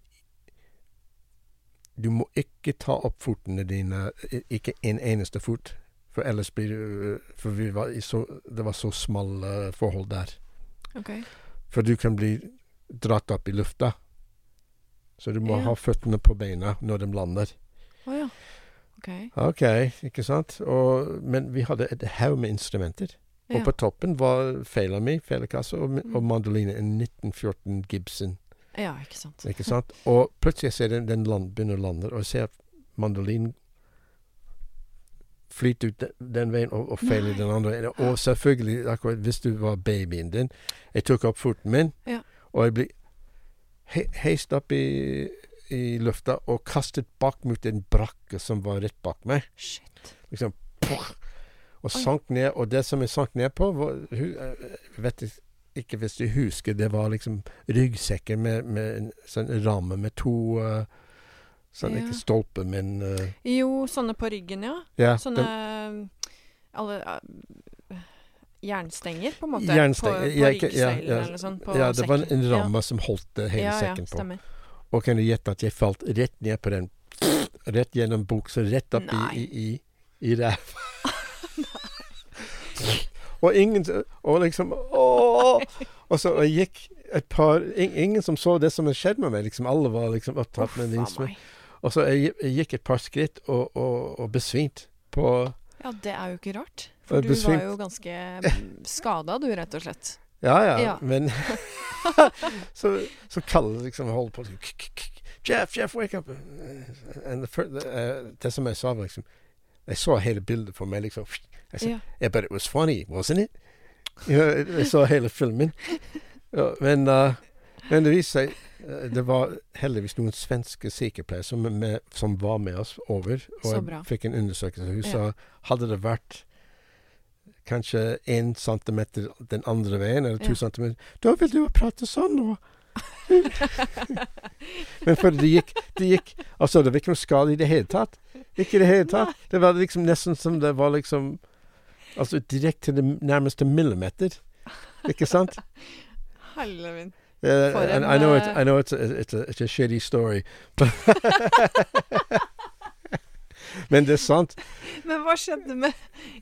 Du må ikke ta opp fotene dine, ikke en eneste fot. For ellers blir du For vi var i så, det var så smalle forhold der. Okay. For du kan bli dratt opp i lufta. Så du må Ja. ha føttene på beina når de lander. Oh, ja. OK. OK, ikke sant? Og, men vi hadde et haug med instrumenter. Og Ja. på toppen var fela mi, felekasse, og, og Mm. mandoline. En 1914 Gibson. ja, ikke sant. Ikke sant? Og plutselig ser jeg den land, begynner å lande, og jeg ser mandolinen flyte ut den, den veien og, og feiler den andre veien. Og selvfølgelig, akkurat hvis du var babyen din Jeg tok opp foten min, Ja. og jeg ble he heist opp i, i lufta og kastet bak mot en brakke som var rett bak meg. Shit. Liksom poff, Og sank ned. Og det som jeg sank ned på, var hu, eh, vet ikke hvis du husker, det var liksom ryggsekker med, med en sånn ramme med to uh, Sånn Ja. ikke stolper, men uh, Jo, sånne på ryggen, ja. Ja. Sånne den- alle uh, Jernstenger, på en måte. Jernstenger, På, på ja, ja, eller sånn. På ja, det var en, en ramme som holdt hele sekken på. Stemmer. Og kan du gjette at jeg falt rett ned på den rett gjennom buksa, rett opp i, Nei. i, i, i ræva. Og ingen Og liksom Ååå! Og så og jeg gikk et par ing- Ingen som så det som hadde skjedd med meg. liksom Alle var liksom opptatt med det. Og så jeg, jeg gikk et par skritt og, og, og besvimte på Ja, det er jo ikke rart. For du var jo ganske skada, du, rett og slett. Ja, ja, Ja. men Så, så det liksom holdt på k- Jeff, Jeff, wake up! And the, uh, det som jeg sa, liksom Jeg så hele bildet for meg, liksom. Jeg sa Ja. Yeah, but it was funny, wasn't it? You know, jeg så hele filmen. Men, uh, men det viste seg uh, Det var heldigvis noen svenske sykepleiere som, med, som var med oss over. Og jeg fikk en undersøkelse. Hun Ja. sa hadde det vært kanskje én centimeter den andre veien, eller to Ja. centimeter Da vil du prate sånn nå! Men for det gikk, det gikk Altså, det var ikke noe skade i det hele tatt. Ikke i det hele tatt. Det var liksom nesten som det var liksom Altså direkte til det nærmeste millimeter. Ikke sant? Halleluja min. For en, I know, it, eh, I know it's, a, it's, a, it's a shitty story. Men det er sant. Men hva skjedde med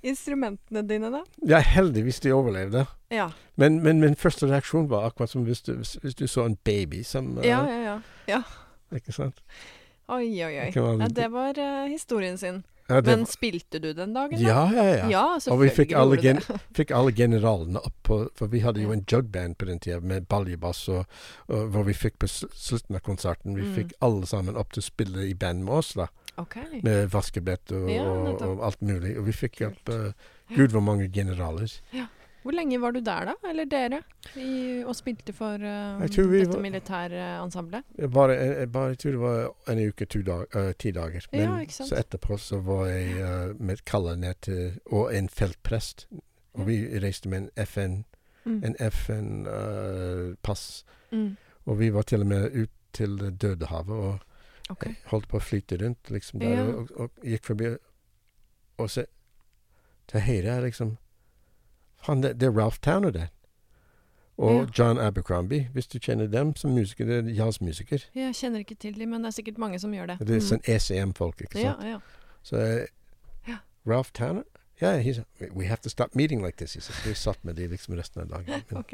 instrumentene dine, da? Ja, heldigvis de overlevde. Ja. Men, men min første reaksjon var akkurat som hvis du, hvis, hvis du så en baby som uh, Ja, ja, ja. Ikke sant? Oi, oi, oi. Det Ja, det var uh, historien sin. Ja, det Men spilte du den dagen, da? ja, ja, ja. Ja, Og vi fikk alle, gen, fikk alle generalene opp på For vi hadde jo en jugband på den tida med baljebass, og, og hvor vi fikk på slutten av konserten Vi Mm. fikk alle sammen opp til å spille i band med oss, da. OK. Med vaskebrett og, Ja, og, alt mulig. Og vi fikk Kult. opp uh, Gud hvor mange generaler. Hvor lenge var du der, da? Eller dere? I, og spilte for eh, vi dette var- militærensemblet? Jeg Bare, jeg, jeg bare, jeg tror det var en uke, dag, uh, ti dager. Men Ja, så etterpå så var jeg uh, med Kalle ned til Og en feltprest. Og vi reiste med en FN Mm. en FN-pass. Mm. og vi var til og med ut til Dødehavet og okay. holdt på å flyte rundt liksom der, Ja. og, og, og gikk forbi Og se Til høyre er liksom Faen, det, er Ralph Towner det. Og Ja. John Abercrombie, hvis du kjenner dem som musiker. Det er jazzmusiker. Jeg kjenner ikke til dem, men det er sikkert mange som gjør det. Det er sånn ECM-folk, ikke sant. ja. Så uh, Ja. Ralph Towner Yeah, he's we- have to stop meeting like this. He. Vi satt med de liksom resten av dagen. Men OK.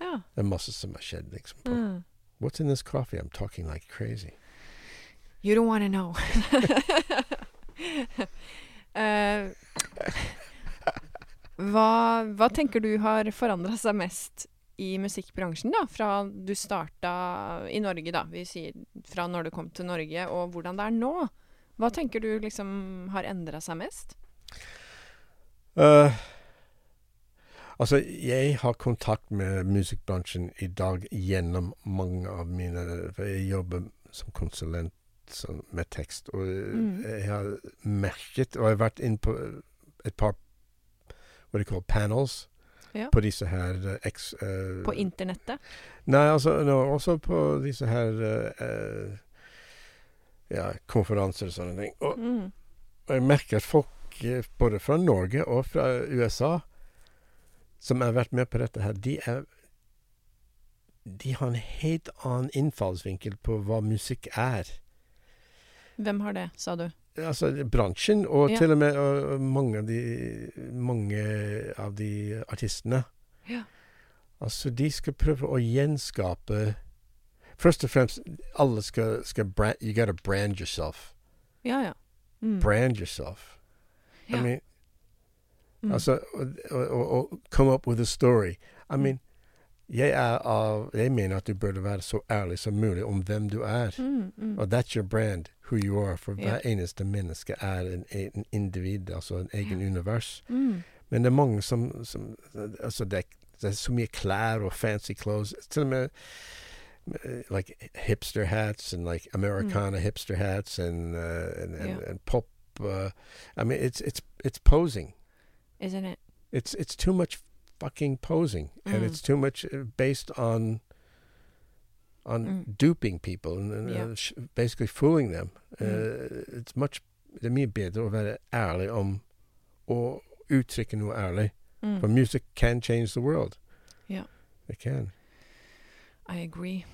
Ja. det er masse som har skjedd. liksom. På. Mm. What's in this coffee? I'm talking like crazy. You don't want to know. Eh, hva, hva tenker du har forandra seg mest i musikkbransjen, da? Fra du starta i Norge, da. Vi sier fra når du kom til Norge, og hvordan det er nå. Hva tenker du liksom har endra seg mest? Uh, altså, jeg har kontakt med musikkbransjen i dag gjennom mange av mine For jeg jobber som konsulent som, med tekst, og Mm. jeg har merket Og jeg har vært inne på et par hva they call panels Ja. på disse her uh, ex, uh, På internettet? Nei, altså no, også på disse her eh, eh, ja, konferanser og sånne ting. Og Mm. og jeg merker at folk eh, både fra Norge og fra USA som har vært med på dette her, de er De har en helt annen innfallsvinkel på hva musikk er. Hvem har det, sa du? Altså bransjen, og Ja. til og med og mange av de Mange av de artistene. Ja. Altså, de skal prøve å gjenskape Først og fremst, alle skal, skal brand, You gotta brand yourself. Ja, ja. Mm. Brand yourself. Ja. I mean, Mm. Altså, og, come up with a story. I Mm. mean, jeg er av Jeg mener at du burde være så ærlig som mulig om hvem du er. Mm, mm. Og that's your brand, who you are. For hver eneste menneske er en, en individ, altså en egen univers. Mm. Men det er mange som, som Altså, det er, det er så mye klær og fancy clothes. Til og med eh, like hipster hats and like Americana hipster hats and uh, and, and, Mm. Ja. and pop. Uh, I mean, it's it's it's posing. Isn't it? It's it's too much fucking posing, and Mm. it's too much based on on Mm. duping people and, and Yeah. basically fooling them. Uh, it's much Det er mye bedre å være ærlig om å uttrykke noe ærlig. Mm. For music can change the world. Ja. It can. I agree.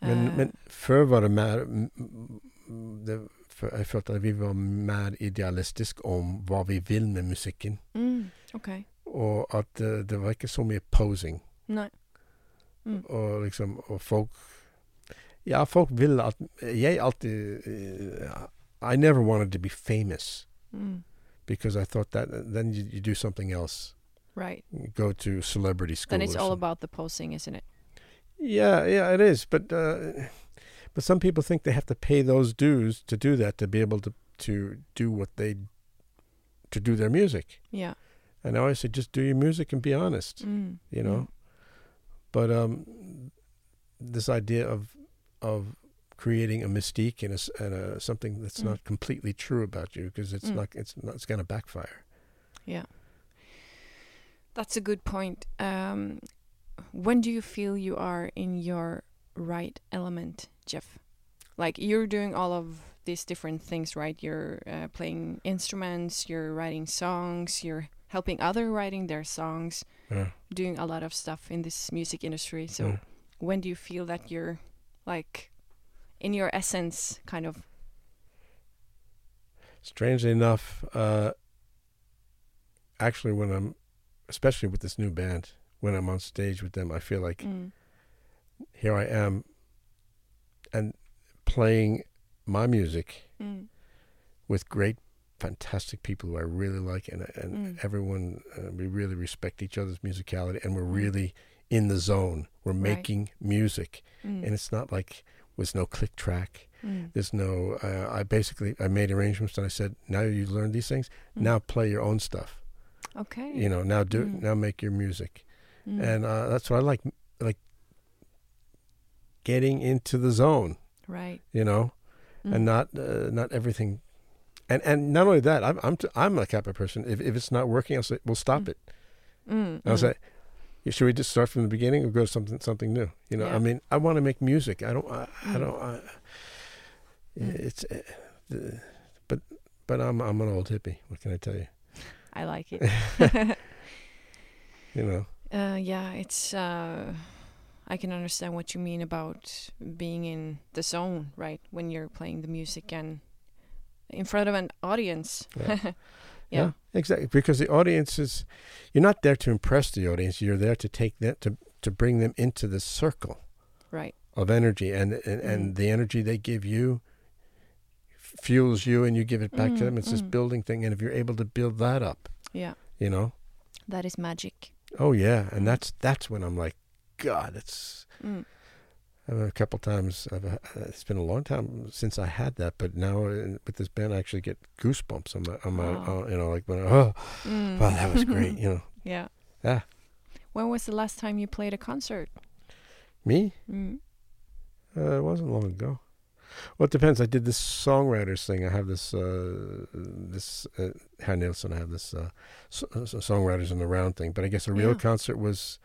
Men, uh, men før var det mer det, jeg følte at vi var mer idealistisk om hva vi vil med musikken. Mm. OK. Og at uh, det var ikke så mye posing. Nei. Mm. Og liksom Og folk Ja, folk vil at Jeg alltid eh, I never wanted to be famous Mm. because I thought that then you, you do something else. Right. Go to celebrity school. Then it's all about the posing, isn't it? Yeah, yeah, it is. But uh, but some people think they have to pay those dues to do that to be able to to do what they to do their music. Yeah. And I always say, just do your music and be honest. Mm. You know. But um, this idea of of creating a mystique and a, and a something that's Mm. not completely true about you because it's Mm. not it's not it's going to backfire. Yeah. That's a good point. Um, when do you feel you are in your right element, Jeff? Like you're doing all of these different things, right? You're uh, playing instruments, you're writing songs, you're helping other writing their songs, Yeah. doing a lot of stuff in this music industry. So Yeah. when do you feel that you're like in your essence, kind of? Strangely enough, uh, actually, when I'm, especially with this new band, when I'm on stage with them, I feel like Mm. here I am, and playing my music Mm. with great, fantastic people who I really like, and and Mm. everyone uh, we really respect each other's musicality, and we're Mm. really in the zone. We're Right. making music, Mm. and it's not like with no click track. Mm. There's no. Uh, I basically I made arrangements, and I said, now you learned these things. Mm. Now play your own stuff. okay. You know, now do Mm. now make your music, and uh, that's what I like. Like getting into the zone. right. You know. And not uh, not everything. And and not only that, I'm I'm t- I'm the type of person. If if it's not working, I'll say, "Well, stop Mm. it." Mm. I'll mm. say, "Should we just start from the beginning or go to something something new?" You know, Yeah. I mean, I want to make music. I don't. I, I Mm. don't. I. It's, uh, the, but but I'm I'm an old hippie. What can I tell you? I like it. You know. uh, yeah, it's. Uh, I can understand what you mean about being in the zone, right? When you're playing the music and in front of an audience. Yeah. yeah. exactly. Because the audience is, you're not there to impress the audience. You're there to take that to to bring them into the circle. Right. of energy and and, and Mm. the energy they give you fuels you and you give it back to Mm, them it's this mm. building thing and if you're able to build that up Yeah. you know That is magic. oh yeah and Mm. that's that's when i'm like god it's Mm. A couple times I've, uh, it's been a long time since i had that but now uh, with this band i actually get goosebumps on my on my uh, you know like when I, oh Mm. wow that was great you know yeah. Yeah. When was the last time you played a concert? me Mm. Uh, it wasn't long ago. Well, it depends. I did this songwriters thing. I have this, uh, this uh, Herr Nilsson. I have this uh, so, so songwriters on the round thing. But I guess a real Yeah. concert was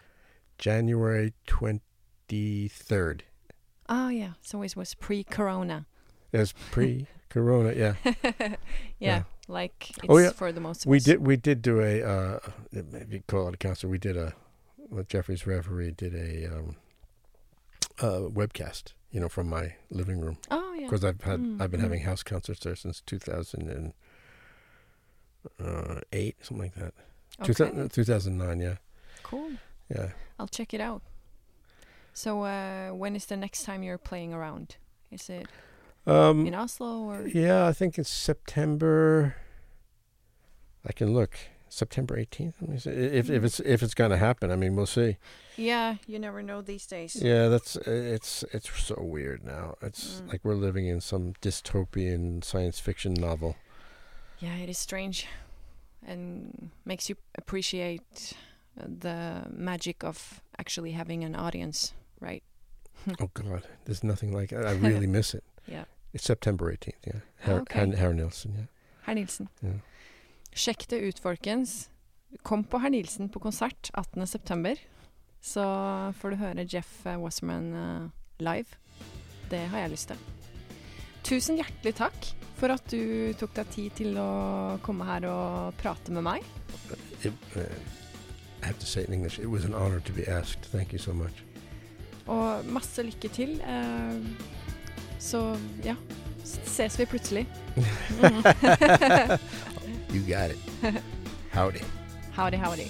January twenty third. Oh, yeah. So it was pre corona. It was pre-Corona. Yeah, yeah, Yeah. Like it's Oh, yeah. for the most of we us. did. We did do a. Uh, you call it a concert, we did a. With Jeffrey's referee did a um, uh, webcast. You know, from my living room. Oh, yeah. because I've had Mm, I've been mm. having house concerts there since 2008, uh, something like that. Two Okay. thou- 2009, yeah, Cool. yeah. I'll check it out. So, uh, when is the next time you're playing around? Is it Um, in Oslo or? yeah, I think it's September. I can look September 18th. Let me see. If if Mm. it's if it's gonna happen, I mean, we'll see. Yeah, you never know these days. Yeah, that's it's it's so weird now. It's Mm. like we're living in some dystopian science fiction novel. Yeah, it is strange, and makes you appreciate the magic of actually having an audience, right? Oh God, there's nothing like it. I really miss it. Yeah. It's September 18th. Yeah, Herr, Okay. Herr, Herr Nielsen, Yeah. Herr Nilsen. Yeah. Sjekk det ut, folkens. Kom på Herr Nilsen på konsert 18.9. Så får du høre Jeff eh, Wasserman uh, live. Det har jeg lyst til. Tusen hjertelig takk for at du tok deg tid til å komme her og prate med meg. It, uh, I have to say in English. It was an honor to be asked. Thank you so much. Og masse lykke til. eh, Så ja, ses vi plutselig. You got it. Howdy. Howdy, howdy.